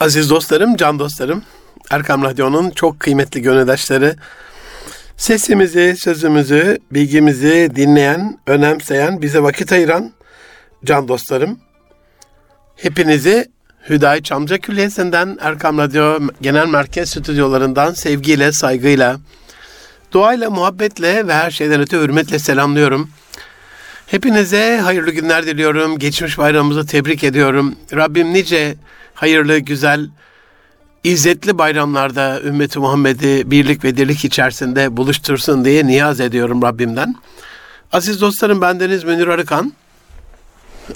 Aziz dostlarım, can dostlarım, Erkam Radyo'nun çok kıymetli gönüldaşları, sesimizi, sözümüzü, bilgimizi dinleyen, önemseyen, bize vakit ayıran can dostlarım, hepinizi Hüdayi Çamca Külliyesi'nden Erkam Radyo Genel Merkez Stüdyolarından sevgiyle, saygıyla, duayla, muhabbetle ve her şeyden öte hürmetle selamlıyorum. Hepinize hayırlı günler diliyorum. Geçmiş bayramımızı tebrik ediyorum. Rabbim nice hayırlı, güzel, izzetli bayramlarda ümmeti Muhammed'i birlik ve dirlik içerisinde buluştursun diye niyaz ediyorum Rabbimden. Aziz dostlarım bendeniz Münir Arıkan.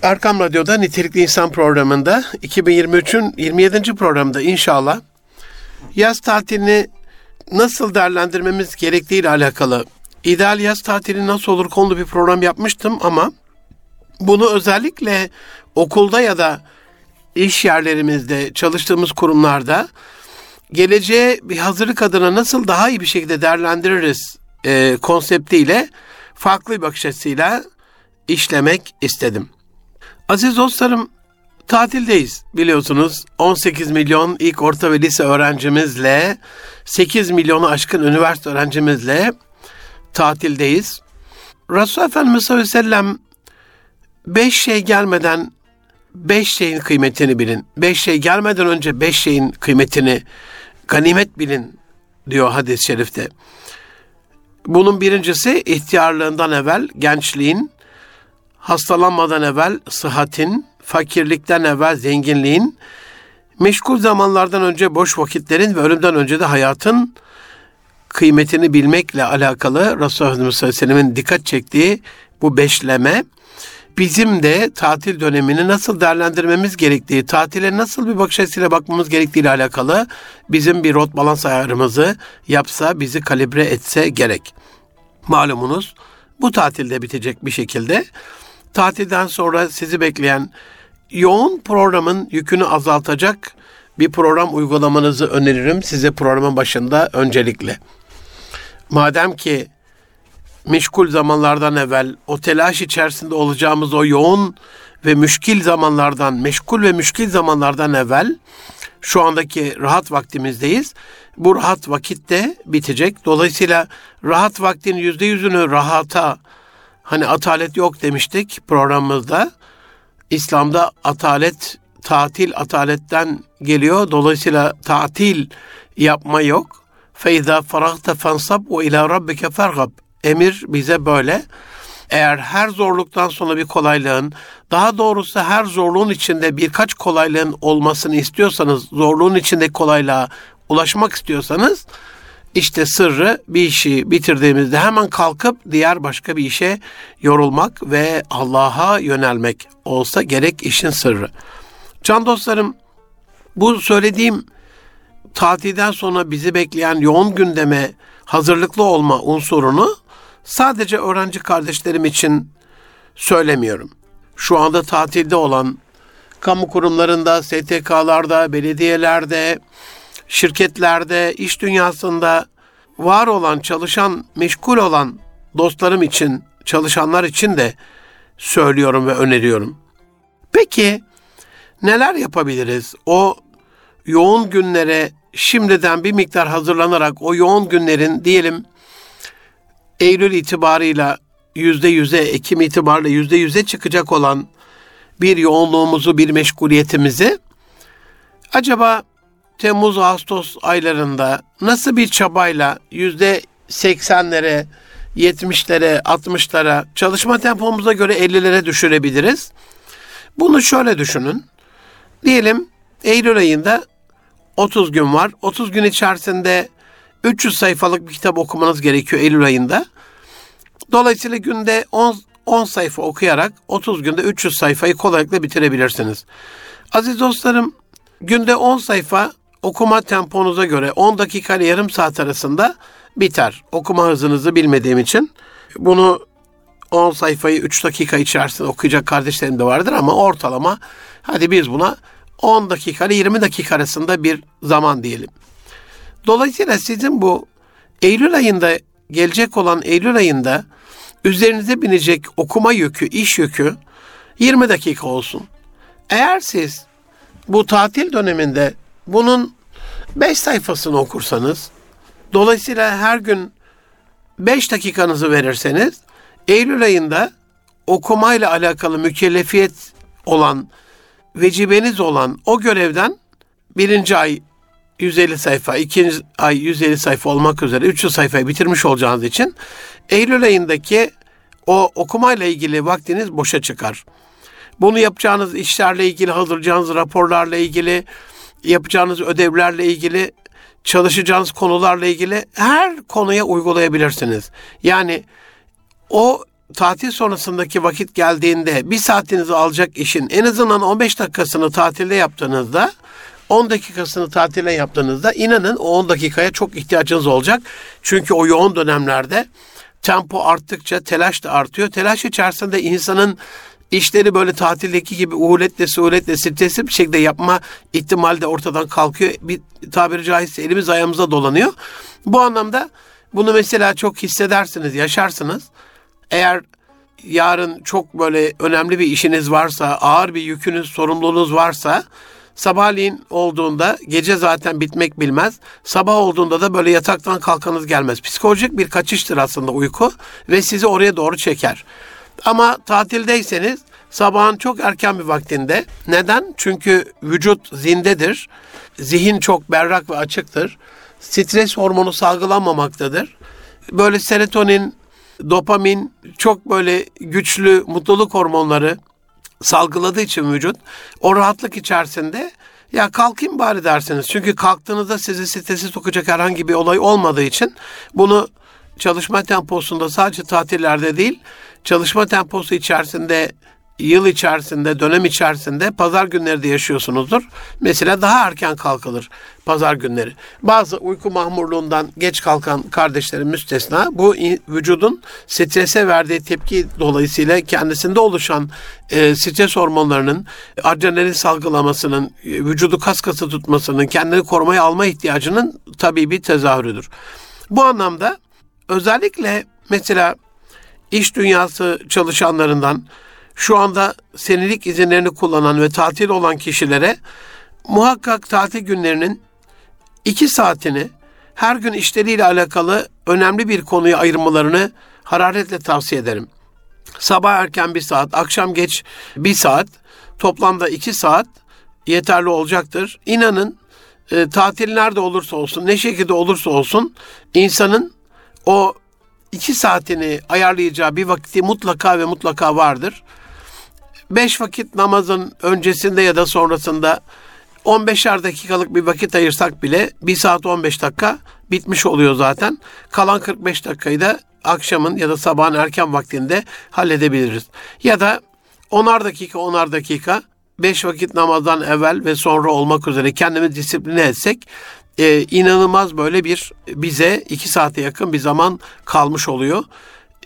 Erkam Radyo'da Nitelikli İnsan programında 2023'ün 27. programda inşallah yaz tatilini nasıl değerlendirmemiz gerektiği ile alakalı ideal yaz tatili nasıl olur konulu bir program yapmıştım ama bunu özellikle okulda ya da iş yerlerimizde, çalıştığımız kurumlarda geleceğe bir hazırlık adına nasıl daha iyi bir şekilde değerlendiririz e, konseptiyle farklı bir bakış açısıyla işlemek istedim. Aziz dostlarım, tatildeyiz biliyorsunuz. 18 milyon ilk orta ve lise öğrencimizle 8 milyonu aşkın üniversite öğrencimizle tatildeyiz. Resulullah Efendimiz sallallahu aleyhi ve sellem beş şey gelmeden beş şeyin kıymetini bilin. Beş şey gelmeden önce beş şeyin kıymetini ganimet bilin diyor hadis-i şerifte. Bunun birincisi ihtiyarlığından evvel gençliğin, hastalanmadan evvel sıhhatin, fakirlikten evvel zenginliğin, meşgul zamanlardan önce boş vakitlerin ve ölümden önce de hayatın kıymetini bilmekle alakalı Resulullah sallallahu aleyhi ve sellem'in dikkat çektiği bu beşleme bizim de tatil dönemini nasıl değerlendirmemiz gerektiği, tatile nasıl bir bakış açısıyla bakmamız gerektiği ile alakalı bizim bir rot balans ayarımızı yapsa, bizi kalibre etse gerek. Malumunuz bu tatilde bitecek bir şekilde. Tatilden sonra sizi bekleyen yoğun programın yükünü azaltacak bir program uygulamanızı öneririm size programın başında öncelikle. Madem ki meşgul zamanlardan evvel o telaş içerisinde olacağımız o yoğun ve müşkil zamanlardan, meşgul ve müşkil zamanlardan evvel şu andaki rahat vaktimizdeyiz. Bu rahat vakit de bitecek. Dolayısıyla rahat vaktin yüzde yüzünü rahata, hani atalet yok demiştik programımızda. İslam'da atalet, tatil ataletten geliyor. Dolayısıyla tatil yapma yok. Faragta fansab ve ila rabbike fergab. Emir bize böyle. Eğer her zorluktan sonra bir kolaylığın, daha doğrusu her zorluğun içinde birkaç kolaylığın olmasını istiyorsanız, zorluğun içindeki kolaylığa ulaşmak istiyorsanız, işte sırrı bir işi bitirdiğimizde hemen kalkıp diğer başka bir işe yorulmak ve Allah'a yönelmek olsa gerek işin sırrı. Can dostlarım, bu söylediğim tatilden sonra bizi bekleyen yoğun gündeme hazırlıklı olma unsurunu sadece öğrenci kardeşlerim için söylemiyorum. Şu anda tatilde olan kamu kurumlarında, STK'larda, belediyelerde, şirketlerde, iş dünyasında var olan, çalışan, meşgul olan dostlarım için, çalışanlar için de söylüyorum ve öneriyorum. Peki neler yapabiliriz? O yoğun günlere şimdiden bir miktar hazırlanarak o yoğun günlerin diyelim Eylül itibarıyla yüzde yüze, Ekim itibarıyla yüzde yüze çıkacak olan bir yoğunluğumuzu, bir meşguliyetimizi acaba Temmuz, Ağustos aylarında nasıl bir çabayla yüzde seksenlere, yetmişlere, altmışlara çalışma tempomuza göre ellilere düşürebiliriz? Bunu şöyle düşünün. Diyelim Eylül ayında 30 gün var. 30 gün içerisinde 300 sayfalık bir kitap okumanız gerekiyor Eylül ayında. Dolayısıyla günde 10, 10 sayfa okuyarak 30 günde 300 sayfayı kolaylıkla bitirebilirsiniz. Aziz dostlarım, günde 10 sayfa okuma temponuza göre 10 dakika ile yarım saat arasında biter. Okuma hızınızı bilmediğim için bunu 10 sayfayı 3 dakika içerisinde okuyacak kardeşlerim de vardır ama ortalama hadi biz buna 10 dakika ile 20 dakika arasında bir zaman diyelim. Dolayısıyla sizin bu Eylül ayında gelecek olan Eylül ayında üzerinize binecek okuma yükü, iş yükü 20 dakika olsun. Eğer siz bu tatil döneminde bunun beş sayfasını okursanız, dolayısıyla her gün beş dakikanızı verirseniz, Eylül ayında okumayla alakalı mükellefiyet olan, vecibeniz olan o görevden birinci ay 150 sayfa, ikinci ay 150 sayfa olmak üzere 300 sayfayı bitirmiş olacağınız için Eylül ayındaki o okumayla ilgili vaktiniz boşa çıkar. Bunu yapacağınız işlerle ilgili, hazırlayacağınız raporlarla ilgili, yapacağınız ödevlerle ilgili, çalışacağınız konularla ilgili her konuya uygulayabilirsiniz. Yani o tatil sonrasındaki vakit geldiğinde bir saatinizi alacak işin en azından 15 dakikasını tatilde yaptığınızda 10 dakikasını tatile yaptığınızda inanın o 10 dakikaya çok ihtiyacınız olacak. Çünkü o yoğun dönemlerde tempo arttıkça telaş da artıyor. Telaş içerisinde insanın işleri böyle tatildeki gibi uhuletle, suhuletle, stresli bir şekilde yapma ihtimali de ortadan kalkıyor. Bir tabiri caizse elimiz ayağımıza dolanıyor. Bu anlamda bunu mesela çok hissedersiniz, yaşarsınız. Eğer yarın çok böyle önemli bir işiniz varsa, ağır bir yükünüz, sorumluluğunuz varsa sabahleyin olduğunda gece zaten bitmek bilmez. Sabah olduğunda da böyle yataktan kalkanız gelmez. Psikolojik bir kaçıştır aslında uyku ve sizi oraya doğru çeker. Ama tatildeyseniz sabahın çok erken bir vaktinde. Neden? Çünkü vücut zindedir. Zihin çok berrak ve açıktır. Stres hormonu salgılanmamaktadır. Böyle serotonin, dopamin çok böyle güçlü mutluluk hormonları salgıladığı için vücut o rahatlık içerisinde ya kalkayım bari dersiniz. Çünkü kalktığınızda sizi strese sokacak herhangi bir olay olmadığı için bunu çalışma temposunda sadece tatillerde değil çalışma temposu içerisinde yıl içerisinde, dönem içerisinde pazar günleri de yaşıyorsunuzdur. Mesela daha erken kalkılır pazar günleri. Bazı uyku mahmurluğundan geç kalkan kardeşlerin müstesna bu vücudun strese verdiği tepki dolayısıyla kendisinde oluşan e, stres hormonlarının adrenalin salgılamasının, e, vücudu kas katı tutmasının, kendini korumaya alma ihtiyacının tabii bir tezahürüdür. Bu anlamda özellikle mesela iş dünyası çalışanlarından şu anda senelik izinlerini kullanan ve tatil olan kişilere muhakkak tatil günlerinin iki saatini her gün işleriyle alakalı önemli bir konuya ayırmalarını hararetle tavsiye ederim. Sabah erken bir saat, akşam geç bir saat, toplamda iki saat yeterli olacaktır. İnanın e, tatil nerede olursa olsun, ne şekilde olursa olsun insanın o iki saatini ayarlayacağı bir vakti mutlaka ve mutlaka vardır beş vakit namazın öncesinde ya da sonrasında 15'er dakikalık bir vakit ayırsak bile 1 saat 15 dakika bitmiş oluyor zaten. Kalan 45 dakikayı da akşamın ya da sabahın erken vaktinde halledebiliriz. Ya da 10'ar dakika 10'ar dakika 5 vakit namazdan evvel ve sonra olmak üzere kendimizi disipline etsek e, inanılmaz böyle bir bize 2 saate yakın bir zaman kalmış oluyor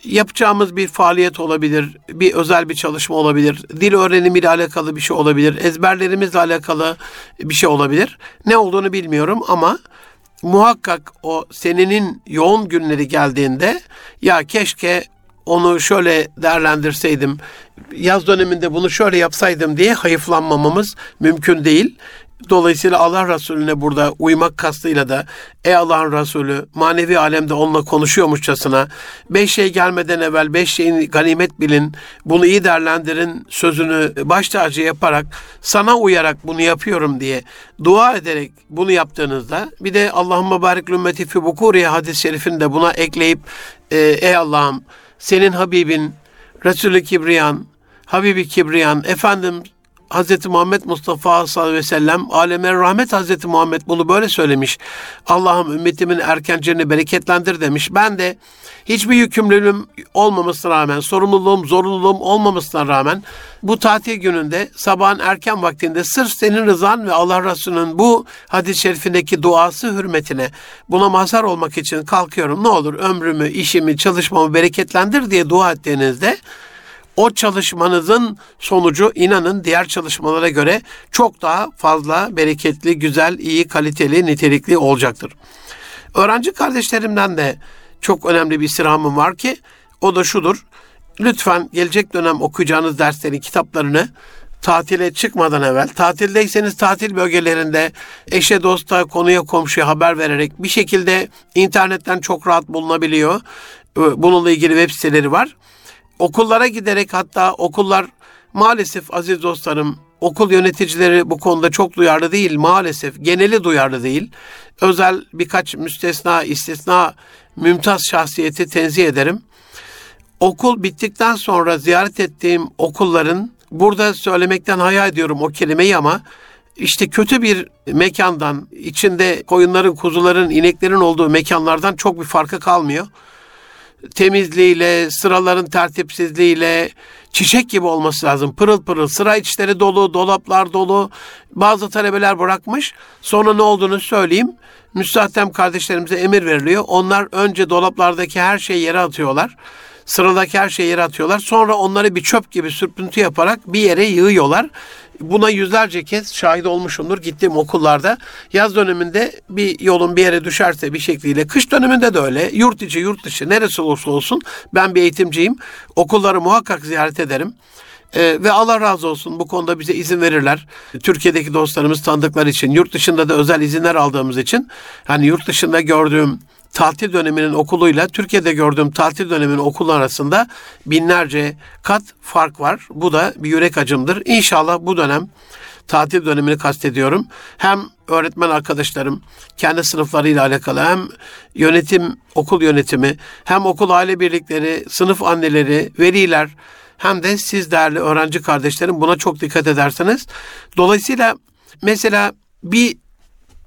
yapacağımız bir faaliyet olabilir, bir özel bir çalışma olabilir, dil öğrenimiyle alakalı bir şey olabilir, ezberlerimizle alakalı bir şey olabilir. Ne olduğunu bilmiyorum ama muhakkak o senenin yoğun günleri geldiğinde ya keşke onu şöyle değerlendirseydim, yaz döneminde bunu şöyle yapsaydım diye hayıflanmamamız mümkün değil. Dolayısıyla Allah Resulüne burada uymak kastıyla da ey Allah'ın Resulü manevi alemde onunla konuşuyormuşçasına beş şey gelmeden evvel beş şeyin ganimet bilin bunu iyi değerlendirin sözünü baş tacı yaparak sana uyarak bunu yapıyorum diye dua ederek bunu yaptığınızda bir de Allahümme barik ümmeti fi bukuriye hadis-i şerifini de buna ekleyip e, ey Allah'ım senin Habibin Resulü Kibriyan Habibi Kibriyan efendim Hz. Muhammed Mustafa sallallahu aleyhi ve sellem aleme rahmet Hz. Muhammed bunu böyle söylemiş. Allah'ım ümmetimin erkencilerini bereketlendir demiş. Ben de hiçbir yükümlülüğüm olmamasına rağmen, sorumluluğum, zorunluluğum olmamasına rağmen bu tatil gününde sabahın erken vaktinde sırf senin rızan ve Allah Resulü'nün bu hadis-i şerifindeki duası hürmetine buna mazhar olmak için kalkıyorum. Ne olur ömrümü, işimi, çalışmamı bereketlendir diye dua ettiğinizde o çalışmanızın sonucu inanın diğer çalışmalara göre çok daha fazla bereketli, güzel, iyi, kaliteli, nitelikli olacaktır. Öğrenci kardeşlerimden de çok önemli bir istirhamım var ki o da şudur. Lütfen gelecek dönem okuyacağınız derslerin kitaplarını tatile çıkmadan evvel, tatildeyseniz tatil bölgelerinde eşe dosta konuya komşuya haber vererek bir şekilde internetten çok rahat bulunabiliyor. Bununla ilgili web siteleri var. Okullara giderek hatta okullar maalesef aziz dostlarım okul yöneticileri bu konuda çok duyarlı değil maalesef. Geneli duyarlı değil. Özel birkaç müstesna, istisna, mümtaz şahsiyeti tenzih ederim. Okul bittikten sonra ziyaret ettiğim okulların burada söylemekten hayal ediyorum o kelimeyi ama işte kötü bir mekandan, içinde koyunların, kuzuların, ineklerin olduğu mekanlardan çok bir farkı kalmıyor. Temizliğiyle, sıraların tertipsizliğiyle, çiçek gibi olması lazım. Pırıl pırıl, sıra içleri dolu, dolaplar dolu. Bazı talebeler bırakmış. Sonra ne olduğunu söyleyeyim. Müstahdem kardeşlerimize emir veriliyor. Onlar önce dolaplardaki her şeyi yere atıyorlar sıradaki her şeyi yere atıyorlar. Sonra onları bir çöp gibi sürpüntü yaparak bir yere yığıyorlar. Buna yüzlerce kez şahit olmuşumdur gittiğim okullarda. Yaz döneminde bir yolun bir yere düşerse bir şekliyle, kış döneminde de öyle. Yurt içi, yurt dışı neresi olursa olsun ben bir eğitimciyim. Okulları muhakkak ziyaret ederim. Ee, ve Allah razı olsun bu konuda bize izin verirler. Türkiye'deki dostlarımız tanıdıkları için, yurt dışında da özel izinler aldığımız için hani yurt dışında gördüğüm tatil döneminin okuluyla Türkiye'de gördüğüm tatil döneminin okulu arasında binlerce kat fark var. Bu da bir yürek acımdır. İnşallah bu dönem tatil dönemini kastediyorum. Hem öğretmen arkadaşlarım kendi sınıflarıyla alakalı hem yönetim, okul yönetimi, hem okul aile birlikleri, sınıf anneleri, veliler hem de siz değerli öğrenci kardeşlerim buna çok dikkat ederseniz. Dolayısıyla mesela bir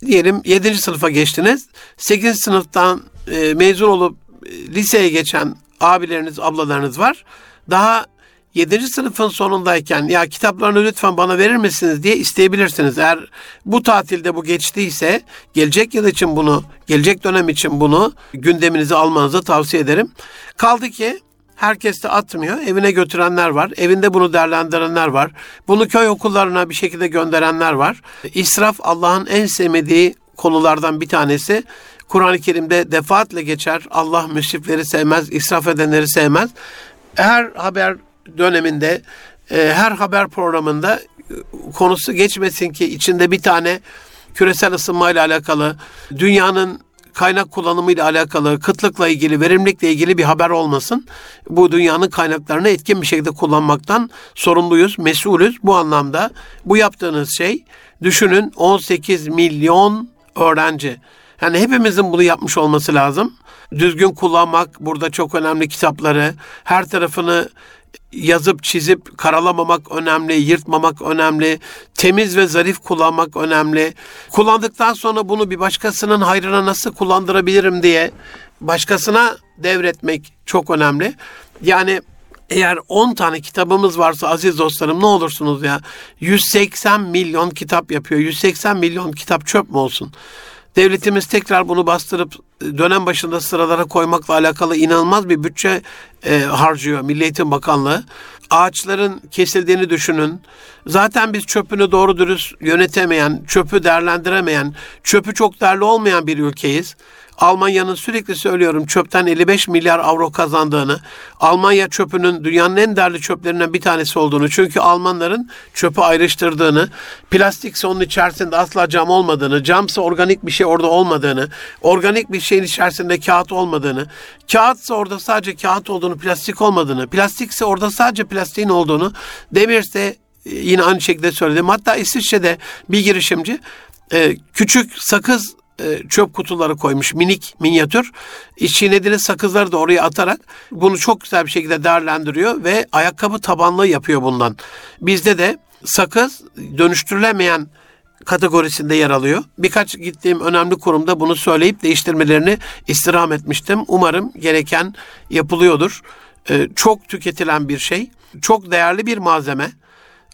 diyelim 7. sınıfa geçtiniz. 8. sınıftan e, mezun olup e, liseye geçen abileriniz, ablalarınız var. Daha 7. sınıfın sonundayken ya kitaplarını lütfen bana verir misiniz diye isteyebilirsiniz. Eğer bu tatilde bu geçtiyse gelecek yıl için bunu, gelecek dönem için bunu gündeminize almanızı tavsiye ederim. Kaldı ki Herkes de atmıyor. Evine götürenler var. Evinde bunu değerlendirenler var. Bunu köy okullarına bir şekilde gönderenler var. İsraf Allah'ın en sevmediği konulardan bir tanesi. Kur'an-ı Kerim'de defaatle geçer. Allah müsrifleri sevmez, israf edenleri sevmez. Her haber döneminde, e, her haber programında e, konusu geçmesin ki içinde bir tane küresel ısınmayla alakalı, dünyanın kaynak kullanımıyla alakalı, kıtlıkla ilgili, verimlilikle ilgili bir haber olmasın. Bu dünyanın kaynaklarını etkin bir şekilde kullanmaktan sorumluyuz, mesulüz. Bu anlamda bu yaptığınız şey düşünün 18 milyon öğrenci. Yani hepimizin bunu yapmış olması lazım. Düzgün kullanmak burada çok önemli kitapları, her tarafını yazıp çizip karalamamak önemli, yırtmamak önemli, temiz ve zarif kullanmak önemli. Kullandıktan sonra bunu bir başkasının hayrına nasıl kullandırabilirim diye başkasına devretmek çok önemli. Yani eğer 10 tane kitabımız varsa aziz dostlarım ne olursunuz ya 180 milyon kitap yapıyor. 180 milyon kitap çöp mü olsun? Devletimiz tekrar bunu bastırıp dönem başında sıralara koymakla alakalı inanılmaz bir bütçe e, harcıyor Milli Eğitim Bakanlığı. Ağaçların kesildiğini düşünün. Zaten biz çöpünü doğru dürüst yönetemeyen, çöpü değerlendiremeyen, çöpü çok değerli olmayan bir ülkeyiz. Almanya'nın sürekli söylüyorum çöpten 55 milyar avro kazandığını, Almanya çöpünün dünyanın en değerli çöplerinden bir tanesi olduğunu, çünkü Almanların çöpü ayrıştırdığını, plastikse onun içerisinde asla cam olmadığını, camsa organik bir şey orada olmadığını, organik bir şeyin içerisinde kağıt olmadığını, kağıtsa orada sadece kağıt olduğunu, plastik olmadığını, plastikse orada sadece plastiğin olduğunu, demirse e, yine aynı şekilde söyledim. Hatta İsviçre'de bir girişimci e, küçük sakız e, çöp kutuları koymuş minik minyatür. Çiğnediğiniz sakızları da oraya atarak bunu çok güzel bir şekilde değerlendiriyor ve ayakkabı tabanlı yapıyor bundan. Bizde de sakız dönüştürülemeyen kategorisinde yer alıyor. Birkaç gittiğim önemli kurumda bunu söyleyip değiştirmelerini istirham etmiştim. Umarım gereken yapılıyordur. Ee, çok tüketilen bir şey. Çok değerli bir malzeme.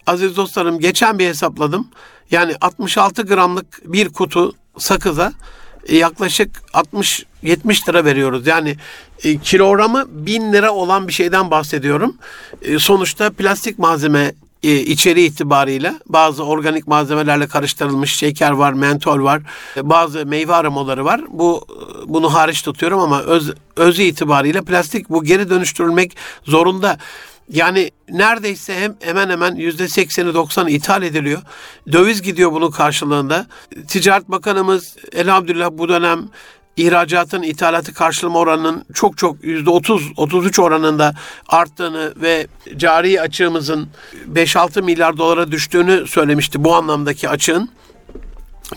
Aziz dostlarım geçen bir hesapladım. Yani 66 gramlık bir kutu sakıza e, yaklaşık 60-70 lira veriyoruz. Yani e, kilogramı 1000 lira olan bir şeyden bahsediyorum. E, sonuçta plastik malzeme e, içeriği itibariyle bazı organik malzemelerle karıştırılmış şeker var, mentol var, e, bazı meyve aromaları var. Bu e, bunu hariç tutuyorum ama öz özü itibariyle plastik bu geri dönüştürülmek zorunda. Yani neredeyse hem hemen hemen yüzde sekseni doksanı ithal ediliyor. Döviz gidiyor bunun karşılığında. Ticaret Bakanımız elhamdülillah bu dönem ihracatın ithalatı karşılama oranının çok çok yüzde 30 33 oranında arttığını ve cari açığımızın 5-6 milyar dolara düştüğünü söylemişti bu anlamdaki açığın.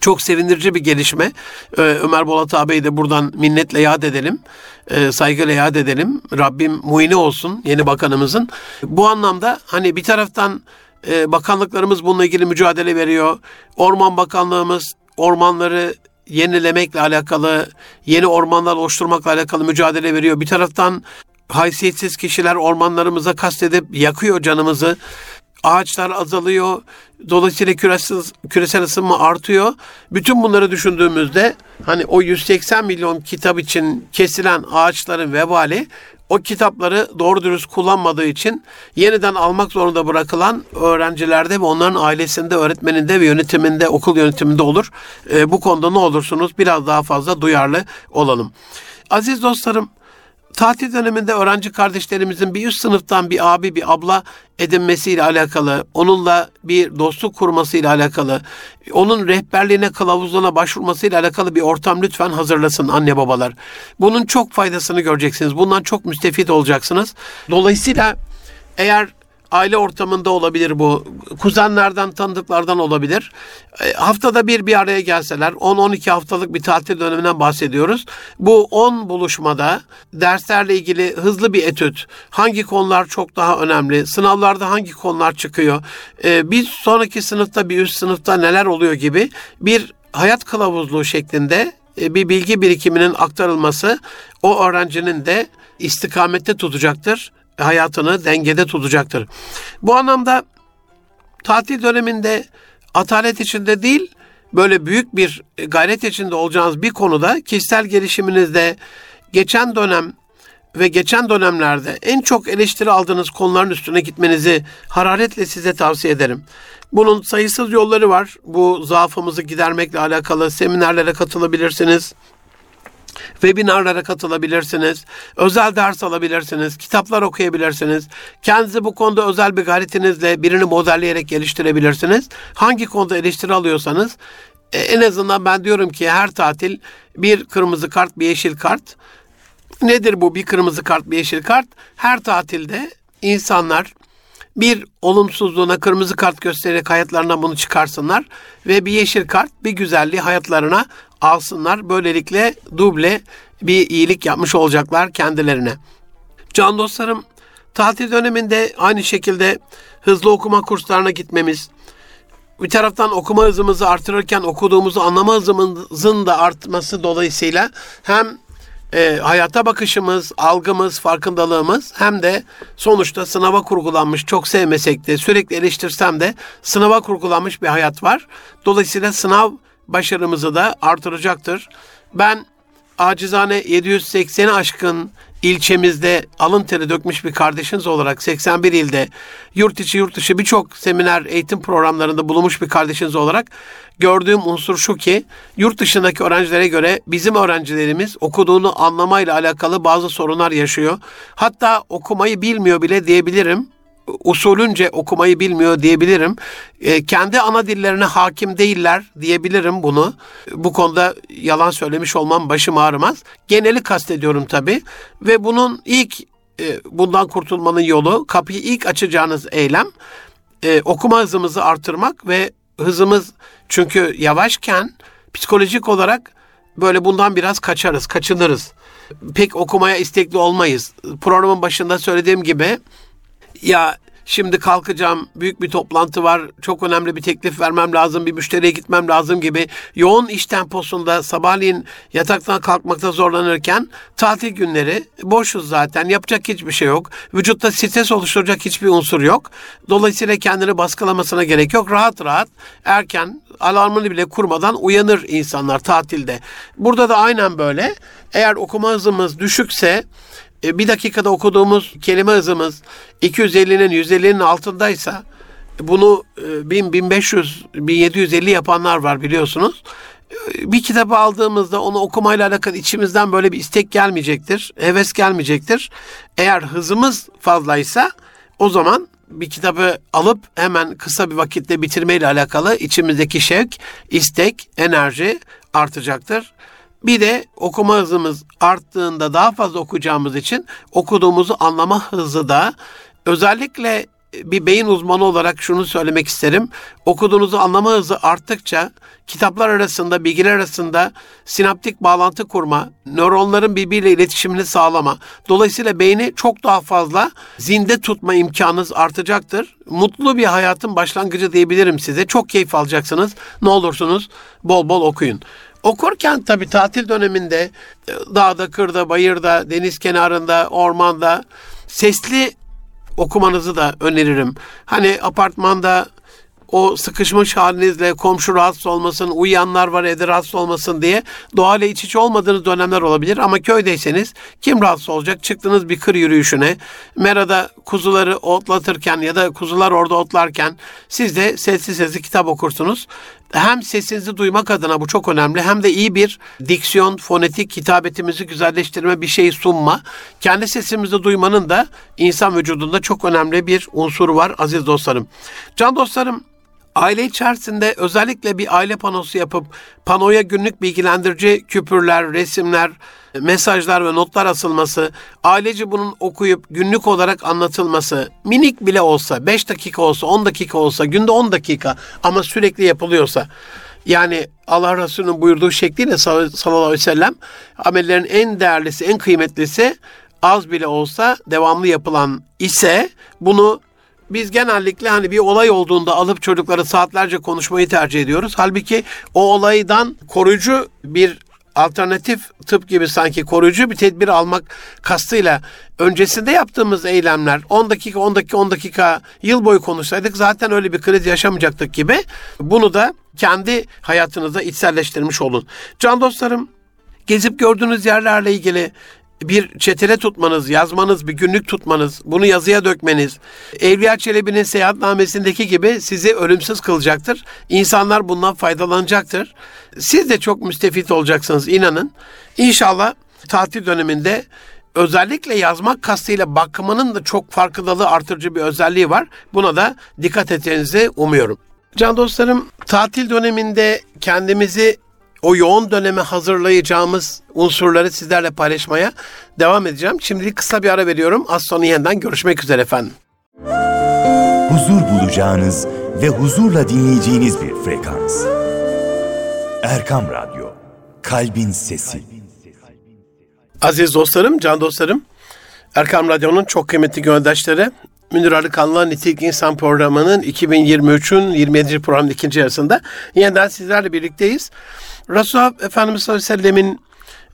Çok sevindirici bir gelişme. Ee, Ömer Bolat ağabeyi de buradan minnetle yad edelim. Ee, saygıyla yad edelim. Rabbim muini olsun yeni bakanımızın. Bu anlamda hani bir taraftan e, bakanlıklarımız bununla ilgili mücadele veriyor. Orman Bakanlığımız ormanları yenilemekle alakalı, yeni ormanlar oluşturmakla alakalı mücadele veriyor. Bir taraftan haysiyetsiz kişiler ormanlarımıza kastedip yakıyor canımızı. Ağaçlar azalıyor. Dolayısıyla küresel, küresel ısınma artıyor. Bütün bunları düşündüğümüzde hani o 180 milyon kitap için kesilen ağaçların vebali o kitapları doğru dürüst kullanmadığı için yeniden almak zorunda bırakılan öğrencilerde ve onların ailesinde, öğretmeninde ve yönetiminde, okul yönetiminde olur. E, bu konuda ne olursunuz biraz daha fazla duyarlı olalım. Aziz dostlarım, tatil döneminde öğrenci kardeşlerimizin bir üst sınıftan bir abi bir abla edinmesiyle alakalı, onunla bir dostluk kurmasıyla alakalı, onun rehberliğine, kılavuzluğuna başvurmasıyla alakalı bir ortam lütfen hazırlasın anne babalar. Bunun çok faydasını göreceksiniz. Bundan çok müstefit olacaksınız. Dolayısıyla eğer aile ortamında olabilir bu. Kuzenlerden, tanıdıklardan olabilir. E, haftada bir bir araya gelseler 10-12 haftalık bir tatil döneminden bahsediyoruz. Bu 10 buluşmada derslerle ilgili hızlı bir etüt. Hangi konular çok daha önemli? Sınavlarda hangi konular çıkıyor? E, bir sonraki sınıfta bir üst sınıfta neler oluyor gibi bir hayat kılavuzluğu şeklinde e, bir bilgi birikiminin aktarılması o öğrencinin de istikamette tutacaktır hayatını dengede tutacaktır. Bu anlamda tatil döneminde atalet içinde değil, böyle büyük bir gayret içinde olacağınız bir konuda kişisel gelişiminizde geçen dönem ve geçen dönemlerde en çok eleştiri aldığınız konuların üstüne gitmenizi hararetle size tavsiye ederim. Bunun sayısız yolları var. Bu zaafımızı gidermekle alakalı seminerlere katılabilirsiniz webinarlara katılabilirsiniz, özel ders alabilirsiniz, kitaplar okuyabilirsiniz. Kendinizi bu konuda özel bir gayretinizle birini modelleyerek geliştirebilirsiniz. Hangi konuda eleştiri alıyorsanız e, en azından ben diyorum ki her tatil bir kırmızı kart, bir yeşil kart. Nedir bu bir kırmızı kart, bir yeşil kart? Her tatilde insanlar bir olumsuzluğuna kırmızı kart göstererek hayatlarına bunu çıkarsınlar ve bir yeşil kart bir güzelliği hayatlarına alsınlar. Böylelikle duble bir iyilik yapmış olacaklar kendilerine. Can dostlarım tatil döneminde aynı şekilde hızlı okuma kurslarına gitmemiz, bir taraftan okuma hızımızı artırırken okuduğumuzu anlama hızımızın da artması dolayısıyla hem e, hayata bakışımız, algımız, farkındalığımız hem de sonuçta sınava kurgulanmış çok sevmesek de sürekli eleştirsem de sınava kurgulanmış bir hayat var. Dolayısıyla sınav başarımızı da artıracaktır. Ben acizane 780'i aşkın ilçemizde alın teri dökmüş bir kardeşiniz olarak 81 ilde yurt içi yurt dışı birçok seminer eğitim programlarında bulunmuş bir kardeşiniz olarak gördüğüm unsur şu ki yurt dışındaki öğrencilere göre bizim öğrencilerimiz okuduğunu anlamayla alakalı bazı sorunlar yaşıyor. Hatta okumayı bilmiyor bile diyebilirim usulünce okumayı bilmiyor diyebilirim. E, kendi ana dillerine hakim değiller diyebilirim bunu. Bu konuda yalan söylemiş olmam başım ağrımaz. Geneli kastediyorum tabii. Ve bunun ilk e, bundan kurtulmanın yolu kapıyı ilk açacağınız eylem e, okuma hızımızı artırmak ve hızımız çünkü yavaşken psikolojik olarak böyle bundan biraz kaçarız, kaçınırız. Pek okumaya istekli olmayız. Programın başında söylediğim gibi ya şimdi kalkacağım, büyük bir toplantı var, çok önemli bir teklif vermem lazım, bir müşteriye gitmem lazım gibi yoğun iş temposunda sabahleyin yataktan kalkmakta zorlanırken tatil günleri boşuz zaten, yapacak hiçbir şey yok. Vücutta stres oluşturacak hiçbir unsur yok. Dolayısıyla kendini baskılamasına gerek yok. Rahat rahat erken alarmını bile kurmadan uyanır insanlar tatilde. Burada da aynen böyle. Eğer okuma hızımız düşükse bir dakikada okuduğumuz kelime hızımız 250'nin 150'nin altındaysa bunu 1000, 1500, 1750 yapanlar var biliyorsunuz. E, bir kitabı aldığımızda onu okumayla alakalı içimizden böyle bir istek gelmeyecektir, heves gelmeyecektir. Eğer hızımız fazlaysa O zaman bir kitabı alıp hemen kısa bir vakitte bitirmeyle alakalı içimizdeki şevk, istek, enerji artacaktır. Bir de okuma hızımız arttığında daha fazla okuyacağımız için okuduğumuzu anlama hızı da özellikle bir beyin uzmanı olarak şunu söylemek isterim. Okuduğunuzu anlama hızı arttıkça kitaplar arasında, bilgiler arasında sinaptik bağlantı kurma, nöronların birbiriyle iletişimini sağlama. Dolayısıyla beyni çok daha fazla zinde tutma imkanınız artacaktır. Mutlu bir hayatın başlangıcı diyebilirim size. Çok keyif alacaksınız. Ne olursunuz bol bol okuyun. Okurken tabii tatil döneminde dağda, kırda, bayırda, deniz kenarında, ormanda sesli okumanızı da öneririm. Hani apartmanda o sıkışmış halinizle komşu rahatsız olmasın, uyuyanlar var evde rahatsız olmasın diye doğayla iç içe olmadığınız dönemler olabilir. Ama köydeyseniz kim rahatsız olacak? Çıktınız bir kır yürüyüşüne, merada kuzuları otlatırken ya da kuzular orada otlarken siz de sessiz sessiz kitap okursunuz. Hem sesinizi duymak adına bu çok önemli hem de iyi bir diksiyon, fonetik hitabetimizi güzelleştirme bir şey sunma. Kendi sesimizi duymanın da insan vücudunda çok önemli bir unsuru var aziz dostlarım. Can dostlarım Aile içerisinde özellikle bir aile panosu yapıp panoya günlük bilgilendirici küpürler, resimler, mesajlar ve notlar asılması, ailece bunun okuyup günlük olarak anlatılması, minik bile olsa, 5 dakika olsa, 10 dakika olsa, günde 10 dakika ama sürekli yapılıyorsa, yani Allah Resulü'nün buyurduğu şekliyle sallallahu aleyhi ve sellem amellerin en değerlisi, en kıymetlisi az bile olsa devamlı yapılan ise bunu biz genellikle hani bir olay olduğunda alıp çocukları saatlerce konuşmayı tercih ediyoruz. Halbuki o olaydan koruyucu bir alternatif tıp gibi sanki koruyucu bir tedbir almak kastıyla öncesinde yaptığımız eylemler 10 dakika 10 dakika 10 dakika yıl boyu konuşsaydık zaten öyle bir kriz yaşamayacaktık gibi bunu da kendi hayatınıza içselleştirmiş olun. Can dostlarım gezip gördüğünüz yerlerle ilgili bir çetele tutmanız, yazmanız, bir günlük tutmanız, bunu yazıya dökmeniz, Evliya Çelebi'nin seyahatnamesindeki gibi sizi ölümsüz kılacaktır. İnsanlar bundan faydalanacaktır. Siz de çok müstefit olacaksınız inanın. İnşallah tatil döneminde özellikle yazmak kastıyla bakmanın da çok farkındalığı artırıcı bir özelliği var. Buna da dikkat etmenizi umuyorum. Can dostlarım tatil döneminde kendimizi o yoğun döneme hazırlayacağımız unsurları sizlerle paylaşmaya devam edeceğim. Şimdilik kısa bir ara veriyorum. Az sonra yeniden görüşmek üzere efendim. Huzur bulacağınız ve huzurla dinleyeceğiniz bir frekans. Erkam Radyo, Kalbin Sesi. Aziz dostlarım, can dostlarım, Erkam Radyo'nun çok kıymetli gönderdaşları, Münir Arıkan'la Nitik İnsan programının 2023'ün 27. programın ikinci yarısında yeniden sizlerle birlikteyiz. Resulullah Efendimiz sallallahu aleyhi ve sellemin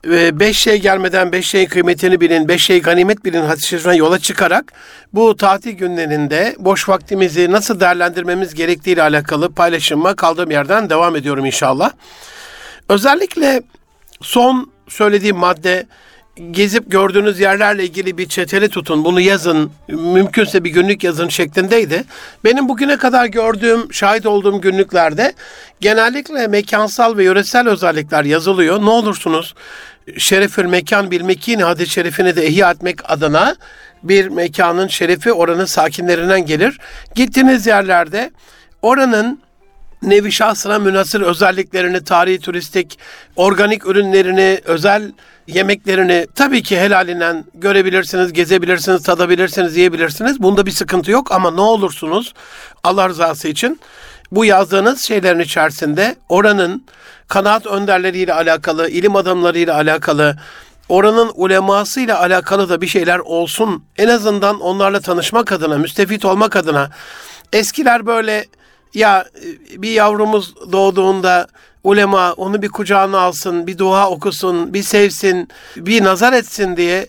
e, beş şey gelmeden beş şeyin kıymetini bilin, beş şey ganimet bilin hadis-i yola çıkarak bu tatil günlerinde boş vaktimizi nasıl değerlendirmemiz gerektiği ile alakalı paylaşıma kaldığım yerden devam ediyorum inşallah. Özellikle son söylediğim madde gezip gördüğünüz yerlerle ilgili bir çeteli tutun, bunu yazın, mümkünse bir günlük yazın şeklindeydi. Benim bugüne kadar gördüğüm, şahit olduğum günlüklerde genellikle mekansal ve yöresel özellikler yazılıyor. Ne olursunuz şerefül mekan bilmek yine hadis-i de ihya etmek adına bir mekanın şerefi oranın sakinlerinden gelir. Gittiğiniz yerlerde oranın nevi şahsına münasır özelliklerini, tarihi, turistik, organik ürünlerini, özel yemeklerini tabii ki helalinden görebilirsiniz, gezebilirsiniz, tadabilirsiniz, yiyebilirsiniz. Bunda bir sıkıntı yok ama ne olursunuz Allah rızası için bu yazdığınız şeylerin içerisinde oranın kanaat önderleriyle alakalı, ilim adamlarıyla alakalı, oranın ulemasıyla alakalı da bir şeyler olsun. En azından onlarla tanışmak adına, müstefit olmak adına. Eskiler böyle ya bir yavrumuz doğduğunda ulema onu bir kucağına alsın, bir dua okusun, bir sevsin, bir nazar etsin diye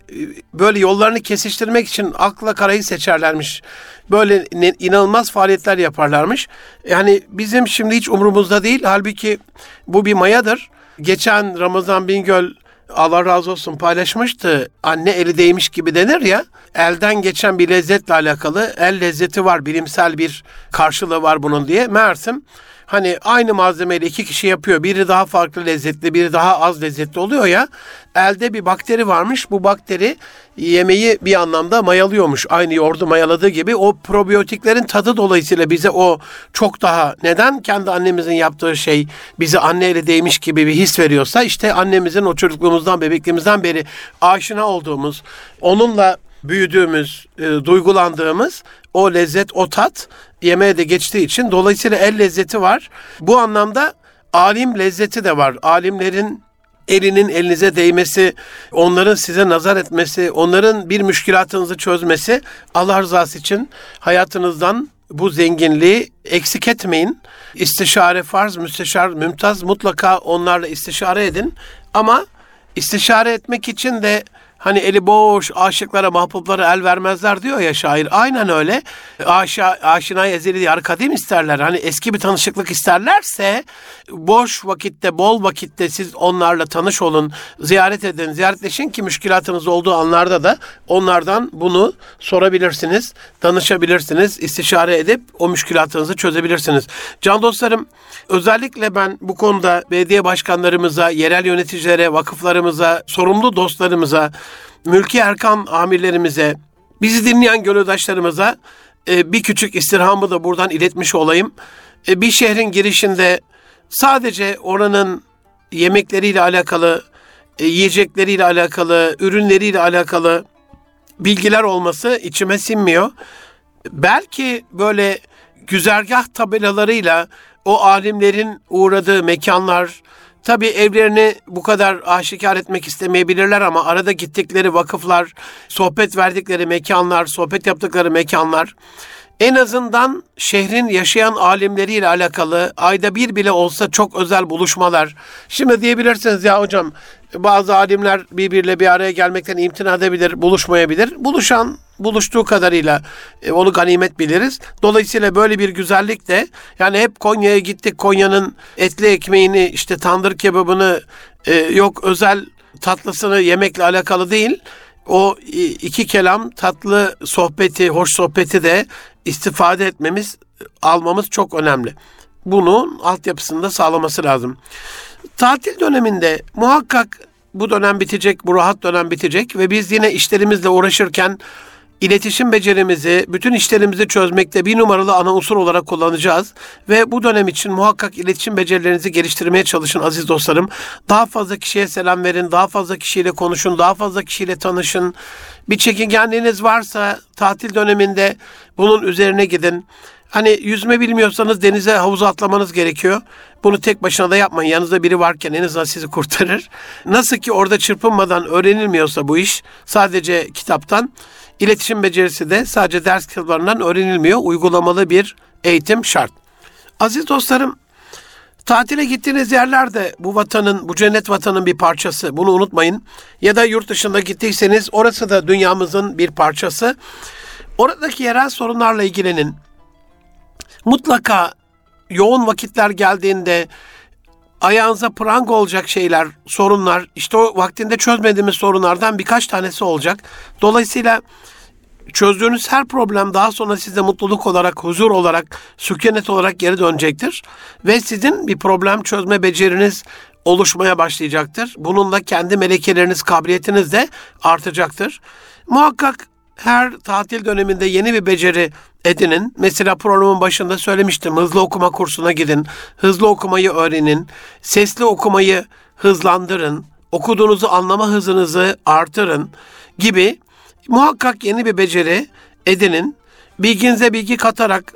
böyle yollarını kesiştirmek için akla karayı seçerlermiş. Böyle inanılmaz faaliyetler yaparlarmış. Yani bizim şimdi hiç umurumuzda değil. Halbuki bu bir mayadır. Geçen Ramazan Bingöl Allah razı olsun paylaşmıştı. Anne eli değmiş gibi denir ya. Elden geçen bir lezzetle alakalı. El lezzeti var, bilimsel bir karşılığı var bunun diye. Meğersem hani aynı malzemeyle iki kişi yapıyor. Biri daha farklı lezzetli, biri daha az lezzetli oluyor ya. Elde bir bakteri varmış. Bu bakteri yemeği bir anlamda mayalıyormuş. Aynı yoğurdu mayaladığı gibi o probiyotiklerin tadı dolayısıyla bize o çok daha neden kendi annemizin yaptığı şey bizi anneyle değmiş gibi bir his veriyorsa işte annemizin o çocukluğumuzdan bebekliğimizden beri aşina olduğumuz onunla büyüdüğümüz, e, duygulandığımız o lezzet, o tat yemeğe de geçtiği için dolayısıyla el lezzeti var. Bu anlamda alim lezzeti de var. Alimlerin elinin elinize değmesi, onların size nazar etmesi, onların bir müşkilatınızı çözmesi Allah rızası için hayatınızdan bu zenginliği eksik etmeyin. İstişare farz, müsteşar, mümtaz mutlaka onlarla istişare edin. Ama istişare etmek için de Hani eli boş aşıklara, mahbublara el vermezler diyor ya şair. Aynen öyle. Aşa, aşina ezeli diyar kadim isterler. Hani eski bir tanışıklık isterlerse boş vakitte, bol vakitte siz onlarla tanış olun, ziyaret edin, ziyaretleşin ki müşkilatınız olduğu anlarda da onlardan bunu sorabilirsiniz, danışabilirsiniz, istişare edip o müşkilatınızı çözebilirsiniz. Can dostlarım, özellikle ben bu konuda belediye başkanlarımıza, yerel yöneticilere, vakıflarımıza, sorumlu dostlarımıza, mülki erkan amirlerimize, bizi dinleyen gönüldaşlarımıza e, bir küçük istirhamı da buradan iletmiş olayım. E, bir şehrin girişinde sadece oranın yemekleriyle alakalı, e, yiyecekleriyle alakalı, ürünleriyle alakalı bilgiler olması içime sinmiyor. Belki böyle güzergah tabelalarıyla o alimlerin uğradığı mekanlar, Tabii evlerini bu kadar aşikar etmek istemeyebilirler ama arada gittikleri vakıflar, sohbet verdikleri mekanlar, sohbet yaptıkları mekanlar en azından şehrin yaşayan alimleriyle alakalı ayda bir bile olsa çok özel buluşmalar. Şimdi diyebilirsiniz ya hocam bazı alimler birbiriyle bir araya gelmekten imtina edebilir, buluşmayabilir. Buluşan buluştuğu kadarıyla e, onu ganimet biliriz. Dolayısıyla böyle bir güzellik de yani hep Konya'ya gittik. Konya'nın etli ekmeğini işte tandır kebabını e, yok özel tatlısını yemekle alakalı değil. O iki kelam tatlı sohbeti, hoş sohbeti de istifade etmemiz, almamız çok önemli. Bunun altyapısında sağlaması lazım. Tatil döneminde muhakkak bu dönem bitecek, bu rahat dönem bitecek ve biz yine işlerimizle uğraşırken iletişim becerimizi, bütün işlerimizi çözmekte bir numaralı ana unsur olarak kullanacağız. Ve bu dönem için muhakkak iletişim becerilerinizi geliştirmeye çalışın aziz dostlarım. Daha fazla kişiye selam verin, daha fazla kişiyle konuşun, daha fazla kişiyle tanışın. Bir çekingenliğiniz varsa tatil döneminde bunun üzerine gidin. Hani yüzme bilmiyorsanız denize havuza atlamanız gerekiyor. Bunu tek başına da yapmayın. Yanınızda biri varken en azından sizi kurtarır. Nasıl ki orada çırpınmadan öğrenilmiyorsa bu iş sadece kitaptan İletişim becerisi de sadece ders kitaplarından öğrenilmiyor. Uygulamalı bir eğitim şart. Aziz dostlarım, tatile gittiğiniz yerler de bu vatanın, bu cennet vatanın bir parçası. Bunu unutmayın. Ya da yurt dışında gittiyseniz orası da dünyamızın bir parçası. Oradaki yerel sorunlarla ilgilenin. Mutlaka yoğun vakitler geldiğinde ayağınıza prang olacak şeyler, sorunlar, işte o vaktinde çözmediğimiz sorunlardan birkaç tanesi olacak. Dolayısıyla çözdüğünüz her problem daha sonra size mutluluk olarak, huzur olarak, sükunet olarak geri dönecektir. Ve sizin bir problem çözme beceriniz oluşmaya başlayacaktır. Bununla kendi melekeleriniz, kabiliyetiniz de artacaktır. Muhakkak her tatil döneminde yeni bir beceri edinin. Mesela programın başında söylemiştim. Hızlı okuma kursuna gidin. Hızlı okumayı öğrenin. Sesli okumayı hızlandırın. Okuduğunuzu anlama hızınızı artırın gibi muhakkak yeni bir beceri edinin. Bilginize bilgi katarak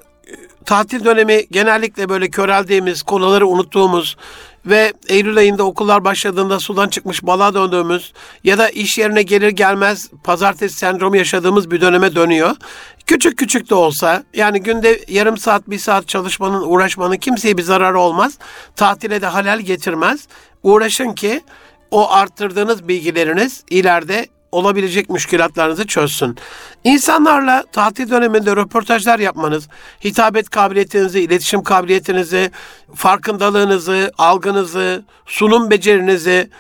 tatil dönemi genellikle böyle köreldiğimiz, konuları unuttuğumuz ve Eylül ayında okullar başladığında sudan çıkmış balığa döndüğümüz ya da iş yerine gelir gelmez pazartesi sendromu yaşadığımız bir döneme dönüyor. Küçük küçük de olsa yani günde yarım saat bir saat çalışmanın uğraşmanın kimseye bir zararı olmaz. Tatile de halal getirmez. Uğraşın ki o arttırdığınız bilgileriniz ileride olabilecek müşkilatlarınızı çözsün. İnsanlarla tatil döneminde röportajlar yapmanız, hitabet kabiliyetinizi, iletişim kabiliyetinizi, farkındalığınızı, algınızı, sunum becerinizi,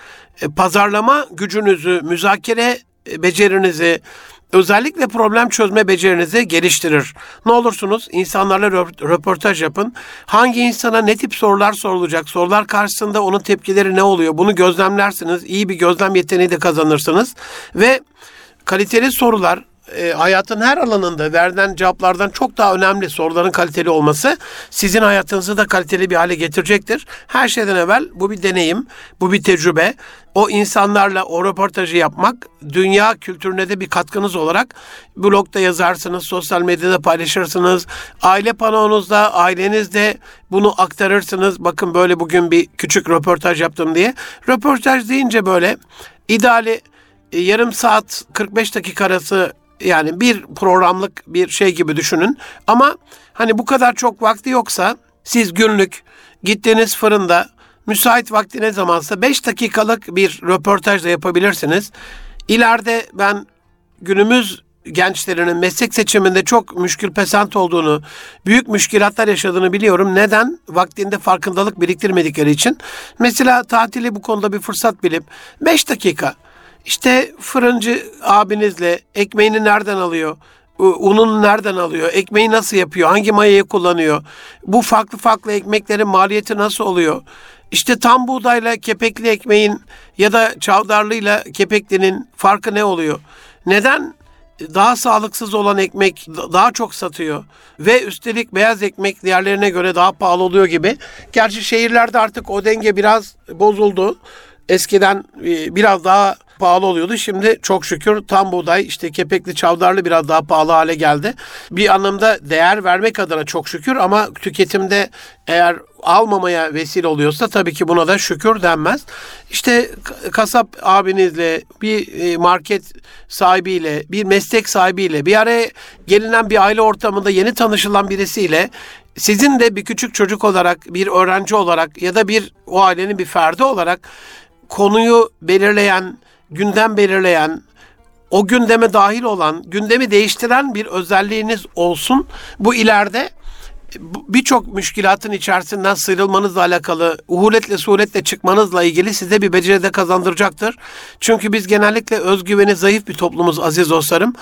e, pazarlama gücünüzü, müzakere e, becerinizi, özellikle problem çözme becerinizi geliştirir. Ne olursunuz insanlarla röportaj yapın. Hangi insana ne tip sorular sorulacak? Sorular karşısında onun tepkileri ne oluyor? Bunu gözlemlersiniz. İyi bir gözlem yeteneği de kazanırsınız. Ve kaliteli sorular e, hayatın her alanında verilen cevaplardan çok daha önemli soruların kaliteli olması sizin hayatınızı da kaliteli bir hale getirecektir. Her şeyden evvel bu bir deneyim, bu bir tecrübe. O insanlarla o röportajı yapmak dünya kültürüne de bir katkınız olarak blogda yazarsınız, sosyal medyada paylaşırsınız. Aile panonuzda, ailenizde bunu aktarırsınız. Bakın böyle bugün bir küçük röportaj yaptım diye. Röportaj deyince böyle ideali e, yarım saat 45 dakika arası yani bir programlık bir şey gibi düşünün. Ama hani bu kadar çok vakti yoksa siz günlük gittiğiniz fırında müsait vakti ne zamansa 5 dakikalık bir röportaj da yapabilirsiniz. İleride ben günümüz gençlerinin meslek seçiminde çok müşkül pesant olduğunu, büyük müşkilatlar yaşadığını biliyorum. Neden? Vaktinde farkındalık biriktirmedikleri için. Mesela tatili bu konuda bir fırsat bilip 5 dakika işte fırıncı abinizle ekmeğini nereden alıyor? Ununu nereden alıyor? Ekmeği nasıl yapıyor? Hangi mayayı kullanıyor? Bu farklı farklı ekmeklerin maliyeti nasıl oluyor? İşte tam buğdayla kepekli ekmeğin ya da çavdarlıyla kepeklinin farkı ne oluyor? Neden daha sağlıksız olan ekmek daha çok satıyor ve üstelik beyaz ekmek diğerlerine göre daha pahalı oluyor gibi. Gerçi şehirlerde artık o denge biraz bozuldu. Eskiden e, biraz daha pahalı oluyordu. Şimdi çok şükür tam buğday işte kepekli çavdarlı biraz daha pahalı hale geldi. Bir anlamda değer vermek adına çok şükür ama tüketimde eğer almamaya vesile oluyorsa tabii ki buna da şükür denmez. İşte kasap abinizle, bir e, market sahibiyle, bir meslek sahibiyle, bir araya gelinen bir aile ortamında yeni tanışılan birisiyle sizin de bir küçük çocuk olarak, bir öğrenci olarak ya da bir o ailenin bir ferdi olarak konuyu belirleyen, gündem belirleyen, o gündeme dahil olan, gündemi değiştiren bir özelliğiniz olsun. Bu ileride birçok müşkilatın içerisinden sıyrılmanızla alakalı, uhuletle suretle çıkmanızla ilgili size bir beceri de kazandıracaktır. Çünkü biz genellikle özgüveni zayıf bir toplumuz aziz dostlarım.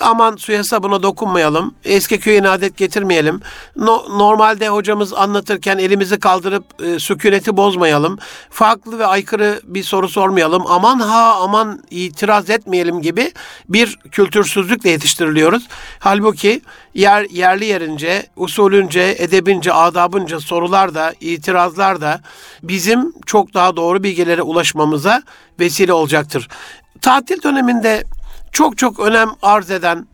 Aman su hesabına dokunmayalım, eski köyüne adet getirmeyelim. No, normalde hocamız anlatırken elimizi kaldırıp e, sükuneti bozmayalım. Farklı ve aykırı bir soru sormayalım. Aman ha aman itiraz etmeyelim gibi bir kültürsüzlükle yetiştiriliyoruz. Halbuki yer yerli yerince, usulünce, edebince, adabınca sorular da, itirazlar da bizim çok daha doğru bilgilere ulaşmamıza vesile olacaktır. Tatil döneminde çok çok önem arz eden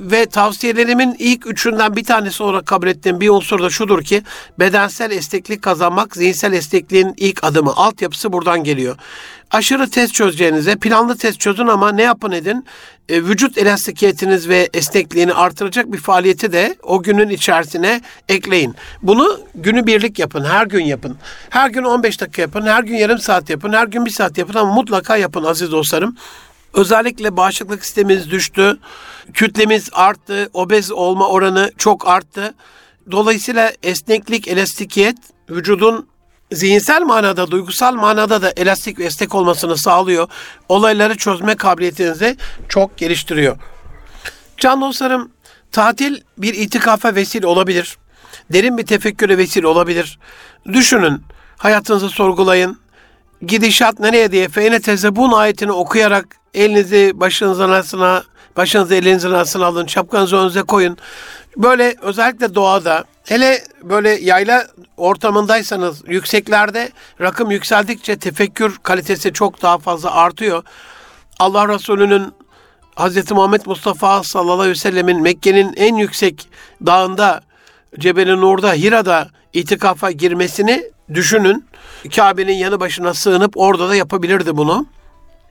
ve tavsiyelerimin ilk üçünden bir tanesi olarak kabul ettiğim bir unsur da şudur ki bedensel esneklik kazanmak zihinsel esnekliğin ilk adımı. Altyapısı buradan geliyor. Aşırı test çözeceğinize planlı test çözün ama ne yapın edin? E, vücut elastikiyetiniz ve esnekliğini artıracak bir faaliyeti de o günün içerisine ekleyin. Bunu günü birlik yapın, her gün yapın. Her gün 15 dakika yapın, her gün yarım saat yapın, her gün bir saat yapın ama mutlaka yapın aziz dostlarım. Özellikle bağışıklık sistemimiz düştü, kütlemiz arttı, obez olma oranı çok arttı. Dolayısıyla esneklik, elastikiyet vücudun zihinsel manada, duygusal manada da elastik ve esnek olmasını sağlıyor. Olayları çözme kabiliyetinizi çok geliştiriyor. Can dostlarım, tatil bir itikafa vesile olabilir. Derin bir tefekküre vesile olabilir. Düşünün, hayatınızı sorgulayın. Gidişat nereye diye Feyne Tezebun ayetini okuyarak elinizi başınızın arasına, başınızı elinizin arasına alın, şapkanızı önünüze koyun. Böyle özellikle doğada, hele böyle yayla ortamındaysanız yükseklerde rakım yükseldikçe tefekkür kalitesi çok daha fazla artıyor. Allah Resulü'nün Hz. Muhammed Mustafa sallallahu aleyhi ve sellemin Mekke'nin en yüksek dağında Cebel-i Nur'da Hira'da itikafa girmesini düşünün. Kabe'nin yanı başına sığınıp orada da yapabilirdi bunu.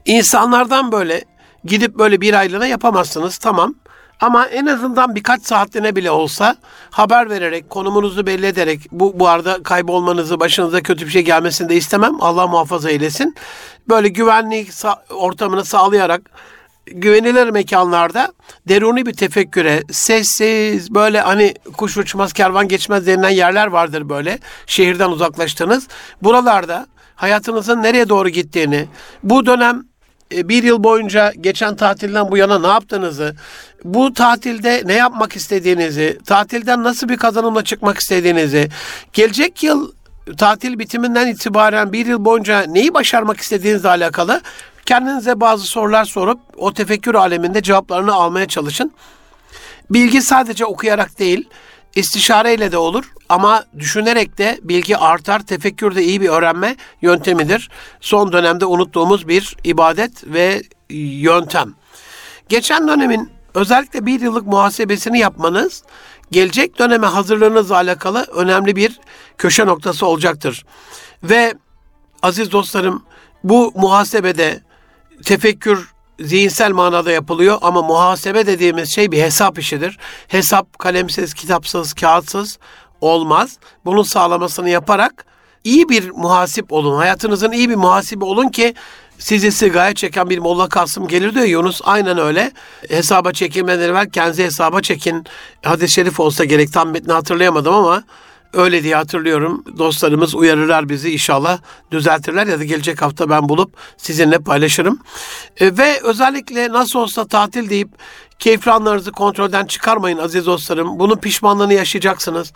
İnsanlardan böyle gidip böyle bir aylığına yapamazsınız tamam. Ama en azından birkaç saatliğine bile olsa haber vererek, konumunuzu belli ederek bu, bu arada kaybolmanızı, başınıza kötü bir şey gelmesini de istemem. Allah muhafaza eylesin. Böyle güvenlik ortamını sağlayarak güvenilir mekanlarda deruni bir tefekküre, sessiz, böyle hani kuş uçmaz, kervan geçmez denilen yerler vardır böyle. Şehirden uzaklaştınız. Buralarda hayatınızın nereye doğru gittiğini, bu dönem bir yıl boyunca geçen tatilden bu yana ne yaptığınızı, bu tatilde ne yapmak istediğinizi, tatilden nasıl bir kazanımla çıkmak istediğinizi, gelecek yıl tatil bitiminden itibaren bir yıl boyunca neyi başarmak istediğinizle alakalı kendinize bazı sorular sorup o tefekkür aleminde cevaplarını almaya çalışın. Bilgi sadece okuyarak değil, istişareyle de olur ama düşünerek de bilgi artar. Tefekkür de iyi bir öğrenme yöntemidir. Son dönemde unuttuğumuz bir ibadet ve yöntem. Geçen dönemin özellikle bir yıllık muhasebesini yapmanız gelecek döneme hazırlığınızla alakalı önemli bir köşe noktası olacaktır. Ve aziz dostlarım bu muhasebede tefekkür zihinsel manada yapılıyor ama muhasebe dediğimiz şey bir hesap işidir. Hesap kalemsiz, kitapsız, kağıtsız olmaz. Bunun sağlamasını yaparak iyi bir muhasip olun. Hayatınızın iyi bir muhasibi olun ki sizi sigaya çeken bir Molla Kasım gelir diyor Yunus. Aynen öyle. Hesaba çekilmeden evvel kendinizi hesaba çekin. Hadis-i şerif olsa gerek tam metni hatırlayamadım ama öyle diye hatırlıyorum. Dostlarımız uyarırlar bizi inşallah düzeltirler ya da gelecek hafta ben bulup sizinle paylaşırım. E, ve özellikle nasıl olsa tatil deyip keyifli anlarınızı kontrolden çıkarmayın aziz dostlarım. Bunun pişmanlığını yaşayacaksınız.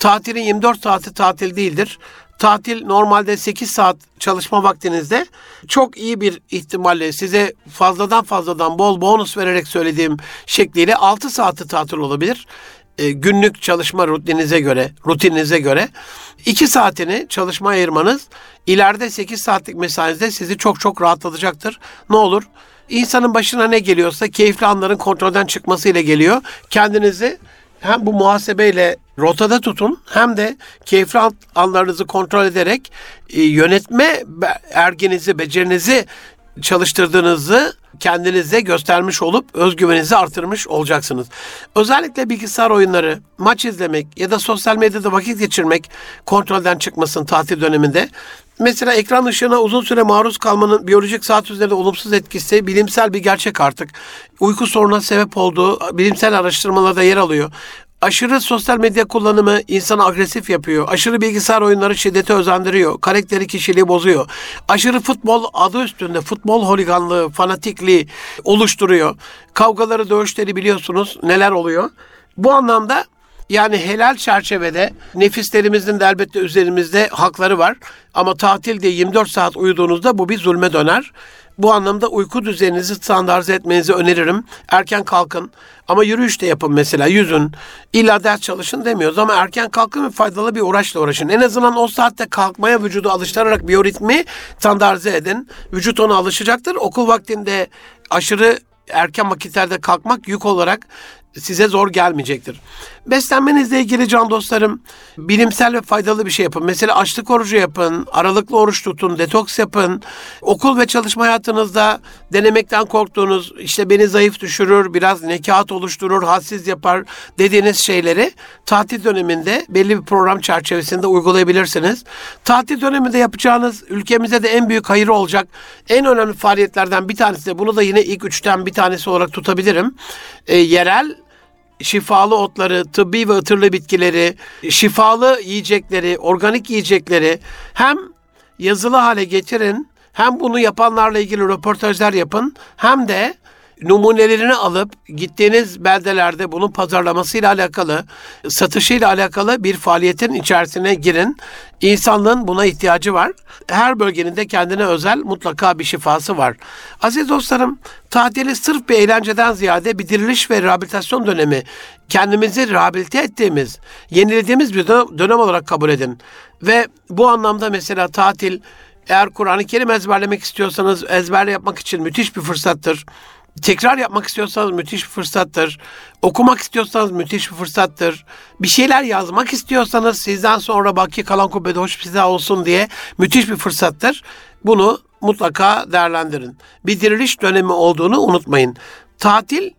Tatilin 24 saati tatil değildir. Tatil normalde 8 saat çalışma vaktinizde çok iyi bir ihtimalle size fazladan fazladan bol bonus vererek söylediğim şekliyle 6 saati tatil olabilir. E, günlük çalışma rutininize göre, rutininize göre 2 saatini çalışma ayırmanız ileride 8 saatlik mesainizde sizi çok çok rahatlatacaktır. Ne olur? İnsanın başına ne geliyorsa keyifli anların kontrolden çıkmasıyla geliyor. Kendinizi hem bu muhasebeyle rotada tutun hem de keyifli anlarınızı kontrol ederek e, yönetme erginizi, becerinizi çalıştırdığınızı kendinize göstermiş olup özgüveninizi artırmış olacaksınız. Özellikle bilgisayar oyunları, maç izlemek ya da sosyal medyada vakit geçirmek kontrolden çıkmasın tatil döneminde. Mesela ekran ışığına uzun süre maruz kalmanın biyolojik saat üzerinde olumsuz etkisi bilimsel bir gerçek artık. Uyku sorununa sebep olduğu bilimsel araştırmalarda yer alıyor. Aşırı sosyal medya kullanımı insanı agresif yapıyor. Aşırı bilgisayar oyunları şiddete özendiriyor. Karakteri kişiliği bozuyor. Aşırı futbol adı üstünde futbol holiganlığı, fanatikliği oluşturuyor. Kavgaları, dövüşleri biliyorsunuz neler oluyor. Bu anlamda yani helal çerçevede nefislerimizin de elbette üzerimizde hakları var. Ama tatil diye 24 saat uyuduğunuzda bu bir zulme döner. Bu anlamda uyku düzeninizi standartize etmenizi öneririm. Erken kalkın ama yürüyüş de yapın mesela yüzün. İlla ders çalışın demiyoruz ama erken kalkın ve faydalı bir uğraşla uğraşın. En azından o saatte kalkmaya vücudu alıştırarak biyoritmi standartize edin. Vücut ona alışacaktır. Okul vaktinde aşırı erken vakitlerde kalkmak yük olarak size zor gelmeyecektir. Beslenmenizle ilgili can dostlarım bilimsel ve faydalı bir şey yapın. Mesela açlık orucu yapın, aralıklı oruç tutun, detoks yapın. Okul ve çalışma hayatınızda denemekten korktuğunuz, işte beni zayıf düşürür, biraz nekat oluşturur, hassiz yapar dediğiniz şeyleri tatil döneminde belli bir program çerçevesinde uygulayabilirsiniz. Tatil döneminde yapacağınız ülkemize de en büyük hayır olacak en önemli faaliyetlerden bir tanesi de bunu da yine ilk üçten bir tanesi olarak tutabilirim. E, yerel şifalı otları, tıbbi ve ıtırlı bitkileri, şifalı yiyecekleri, organik yiyecekleri hem yazılı hale getirin, hem bunu yapanlarla ilgili röportajlar yapın, hem de numunelerini alıp gittiğiniz beldelerde bunun pazarlamasıyla alakalı, satışıyla alakalı bir faaliyetin içerisine girin. İnsanlığın buna ihtiyacı var. Her bölgenin de kendine özel mutlaka bir şifası var. Aziz dostlarım, tatili sırf bir eğlenceden ziyade bir diriliş ve rehabilitasyon dönemi, kendimizi rehabilite ettiğimiz, yenilediğimiz bir dönem olarak kabul edin. Ve bu anlamda mesela tatil, eğer Kur'an-ı Kerim ezberlemek istiyorsanız ezber yapmak için müthiş bir fırsattır. Tekrar yapmak istiyorsanız müthiş bir fırsattır. Okumak istiyorsanız müthiş bir fırsattır. Bir şeyler yazmak istiyorsanız sizden sonra baki kalan kubbede hoş size olsun diye müthiş bir fırsattır. Bunu mutlaka değerlendirin. Bir diriliş dönemi olduğunu unutmayın. Tatil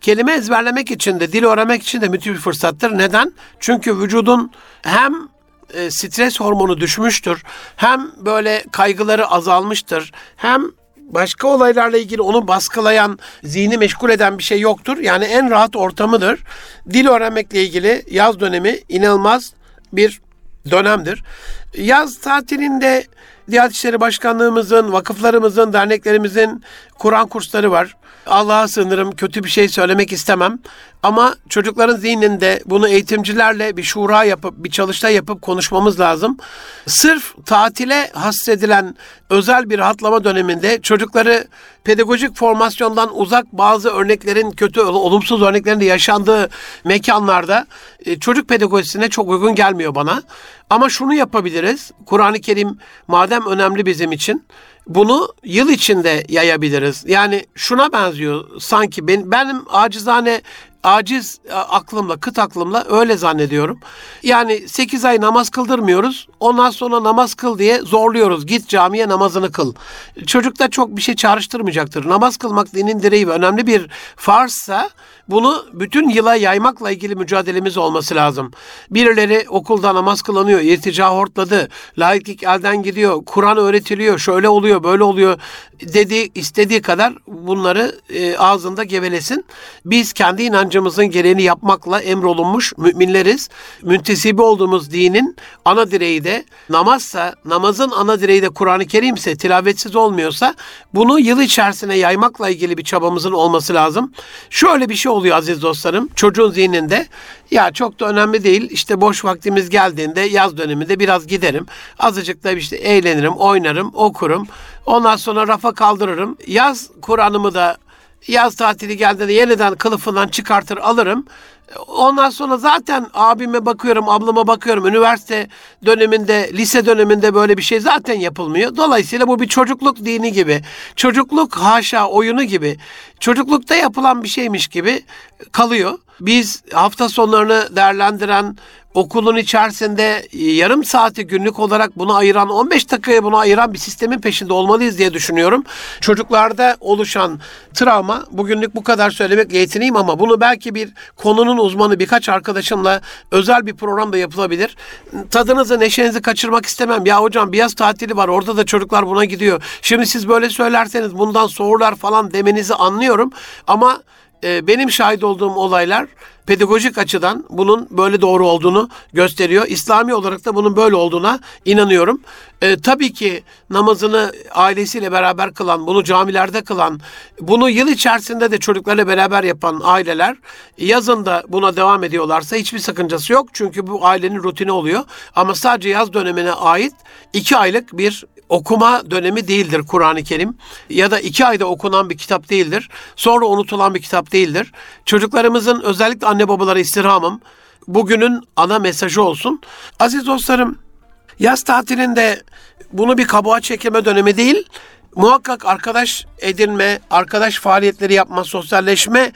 kelime ezberlemek için de dil öğrenmek için de müthiş bir fırsattır. Neden? Çünkü vücudun hem e, stres hormonu düşmüştür. Hem böyle kaygıları azalmıştır. Hem başka olaylarla ilgili onu baskılayan, zihni meşgul eden bir şey yoktur. Yani en rahat ortamıdır. Dil öğrenmekle ilgili yaz dönemi inanılmaz bir dönemdir. Yaz tatilinde Diyanet İşleri Başkanlığımızın, vakıflarımızın, derneklerimizin Kur'an kursları var. Allah'a sığınırım, kötü bir şey söylemek istemem. Ama çocukların zihninde bunu eğitimcilerle bir şura yapıp, bir çalıştay yapıp konuşmamız lazım. Sırf tatile hasredilen özel bir rahatlama döneminde çocukları pedagojik formasyondan uzak bazı örneklerin kötü, olumsuz örneklerin de yaşandığı mekanlarda e, çocuk pedagojisine çok uygun gelmiyor bana. Ama şunu yapabiliriz. Kur'an-ı Kerim madem önemli bizim için bunu yıl içinde yayabiliriz. Yani şuna benziyor sanki ben, benim acizane aciz aklımla, kıt aklımla öyle zannediyorum. Yani 8 ay namaz kıldırmıyoruz. Ondan sonra namaz kıl diye zorluyoruz. Git camiye namazını kıl. Çocuk da çok bir şey çağrıştırmayacaktır. Namaz kılmak dinin direği ve önemli bir farzsa bunu bütün yıla yaymakla ilgili mücadelemiz olması lazım. Birileri okulda namaz kılanıyor, irtica hortladı, laiklik elden gidiyor, Kur'an öğretiliyor, şöyle oluyor, böyle oluyor dediği istediği kadar bunları e, ağzında gevelesin. Biz kendi inancımızın gereğini yapmakla emrolunmuş müminleriz. Müntesibi olduğumuz dinin ana direği de namazsa, namazın ana direği de Kur'an-ı Kerim'se, tilavetsiz olmuyorsa bunu yıl içerisine yaymakla ilgili bir çabamızın olması lazım. Şöyle bir şey oluyor aziz dostlarım. Çocuğun zihninde ya çok da önemli değil. İşte boş vaktimiz geldiğinde yaz döneminde biraz giderim. Azıcık da işte eğlenirim, oynarım, okurum. Ondan sonra rafa kaldırırım. Yaz Kur'an'ımı da yaz tatili geldiğinde yeniden kılıfından çıkartır alırım. Ondan sonra zaten abime bakıyorum, ablama bakıyorum. Üniversite döneminde, lise döneminde böyle bir şey zaten yapılmıyor. Dolayısıyla bu bir çocukluk dini gibi. Çocukluk haşa oyunu gibi. Çocuklukta yapılan bir şeymiş gibi kalıyor. Biz hafta sonlarını değerlendiren okulun içerisinde yarım saati günlük olarak bunu ayıran 15 dakikaya bunu ayıran bir sistemin peşinde olmalıyız diye düşünüyorum. Çocuklarda oluşan travma bugünlük bu kadar söylemekle yetineyim ama bunu belki bir konunun uzmanı birkaç arkadaşımla özel bir programda yapılabilir. Tadınızı neşenizi kaçırmak istemem. Ya hocam bir yaz tatili var orada da çocuklar buna gidiyor. Şimdi siz böyle söylerseniz bundan soğurlar falan demenizi anlıyorum ama e, benim şahit olduğum olaylar pedagojik açıdan bunun böyle doğru olduğunu gösteriyor. İslami olarak da bunun böyle olduğuna inanıyorum. E, tabii ki namazını ailesiyle beraber kılan, bunu camilerde kılan, bunu yıl içerisinde de çocuklarla beraber yapan aileler yazın da buna devam ediyorlarsa hiçbir sakıncası yok. Çünkü bu ailenin rutini oluyor. Ama sadece yaz dönemine ait iki aylık bir okuma dönemi değildir Kur'an-ı Kerim. Ya da iki ayda okunan bir kitap değildir. Sonra unutulan bir kitap değildir. Çocuklarımızın özellikle anne babalara istirhamım bugünün ana mesajı olsun. Aziz dostlarım yaz tatilinde bunu bir kabuğa çekme dönemi değil, muhakkak arkadaş edinme, arkadaş faaliyetleri yapma, sosyalleşme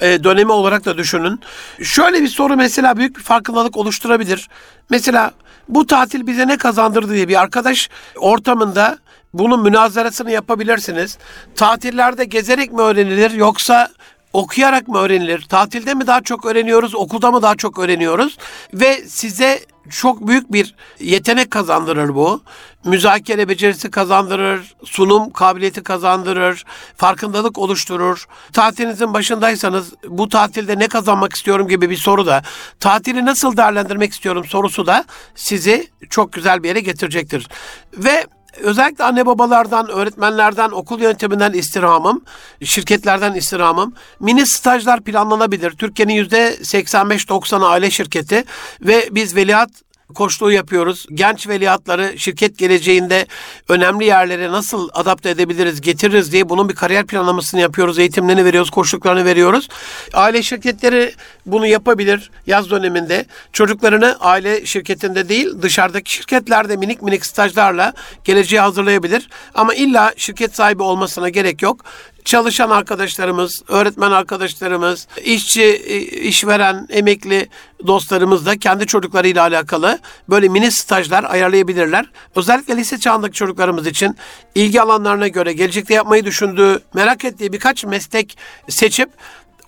e, dönemi olarak da düşünün. Şöyle bir soru mesela büyük bir farkındalık oluşturabilir. Mesela bu tatil bize ne kazandırdı diye bir arkadaş ortamında bunun münazarasını yapabilirsiniz. Tatillerde gezerek mi öğrenilir yoksa okuyarak mı öğrenilir? Tatilde mi daha çok öğreniyoruz, okulda mı daha çok öğreniyoruz? Ve size çok büyük bir yetenek kazandırır bu. Müzakere becerisi kazandırır, sunum kabiliyeti kazandırır, farkındalık oluşturur. Tatilinizin başındaysanız bu tatilde ne kazanmak istiyorum gibi bir soru da, tatili nasıl değerlendirmek istiyorum sorusu da sizi çok güzel bir yere getirecektir. Ve özellikle anne babalardan, öğretmenlerden, okul yönetiminden istirhamım, şirketlerden istirhamım. Mini stajlar planlanabilir. Türkiye'nin %85-90'ı aile şirketi ve biz veliaht koçluğu yapıyoruz. Genç veliahtları şirket geleceğinde önemli yerlere nasıl adapte edebiliriz, getiririz diye bunun bir kariyer planlamasını yapıyoruz. Eğitimlerini veriyoruz, koçluklarını veriyoruz. Aile şirketleri bunu yapabilir yaz döneminde. Çocuklarını aile şirketinde değil dışarıdaki şirketlerde minik minik stajlarla geleceğe hazırlayabilir. Ama illa şirket sahibi olmasına gerek yok çalışan arkadaşlarımız, öğretmen arkadaşlarımız, işçi, e, işveren, emekli dostlarımız da kendi çocuklarıyla alakalı böyle mini stajlar ayarlayabilirler. Özellikle lise çağındaki çocuklarımız için ilgi alanlarına göre gelecekte yapmayı düşündüğü, merak ettiği birkaç meslek seçip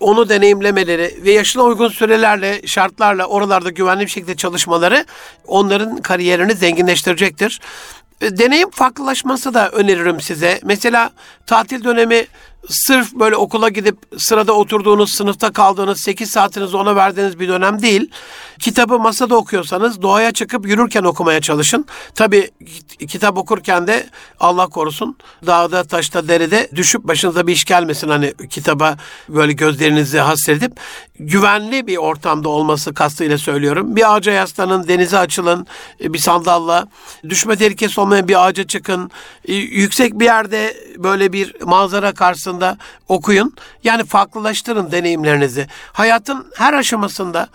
onu deneyimlemeleri ve yaşına uygun sürelerle, şartlarla oralarda güvenli bir şekilde çalışmaları onların kariyerini zenginleştirecektir. Deneyim farklılaşması da öneririm size. Mesela tatil dönemi sırf böyle okula gidip sırada oturduğunuz, sınıfta kaldığınız 8 saatinizi ona verdiğiniz bir dönem değil. Kitabı masada okuyorsanız doğaya çıkıp yürürken okumaya çalışın. Tabii kitap okurken de Allah korusun dağda, taşta, derede düşüp başınıza bir iş gelmesin. Hani kitaba böyle gözlerinizi hasredip güvenli bir ortamda olması kastıyla söylüyorum. Bir ağaca yaslanın, denize açılın, bir sandalla, düşme tehlikesi olmayan bir ağaca çıkın, yüksek bir yerde böyle bir manzara karşısında okuyun. Yani farklılaştırın deneyimlerinizi. Hayatın her aşamasında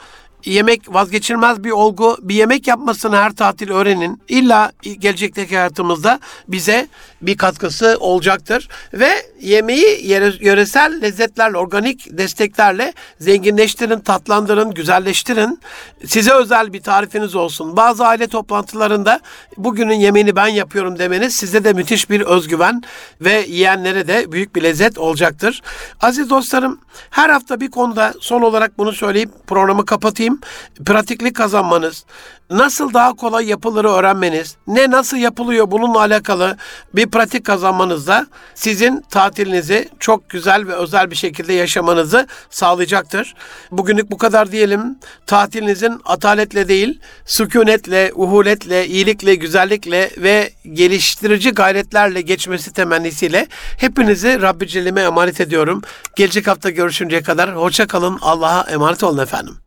yemek vazgeçilmez bir olgu. Bir yemek yapmasını her tatil öğrenin. İlla gelecekteki hayatımızda bize bir katkısı olacaktır. Ve yemeği yöresel lezzetlerle, organik desteklerle zenginleştirin, tatlandırın, güzelleştirin. Size özel bir tarifiniz olsun. Bazı aile toplantılarında bugünün yemeğini ben yapıyorum demeniz size de müthiş bir özgüven ve yiyenlere de büyük bir lezzet olacaktır. Aziz dostlarım her hafta bir konuda son olarak bunu söyleyip programı kapatayım. Pratiklik kazanmanız, nasıl daha kolay yapılırı öğrenmeniz, ne nasıl yapılıyor bununla alakalı bir pratik kazanmanız da sizin tatilinizi çok güzel ve özel bir şekilde yaşamanızı sağlayacaktır. Bugünlük bu kadar diyelim. Tatilinizin ataletle değil, sükunetle, uhuletle, iyilikle, güzellikle ve geliştirici gayretlerle geçmesi temennisiyle hepinizi Rabbi Celle'me emanet ediyorum. Gelecek hafta görüşünceye kadar hoşça kalın. Allah'a emanet olun efendim.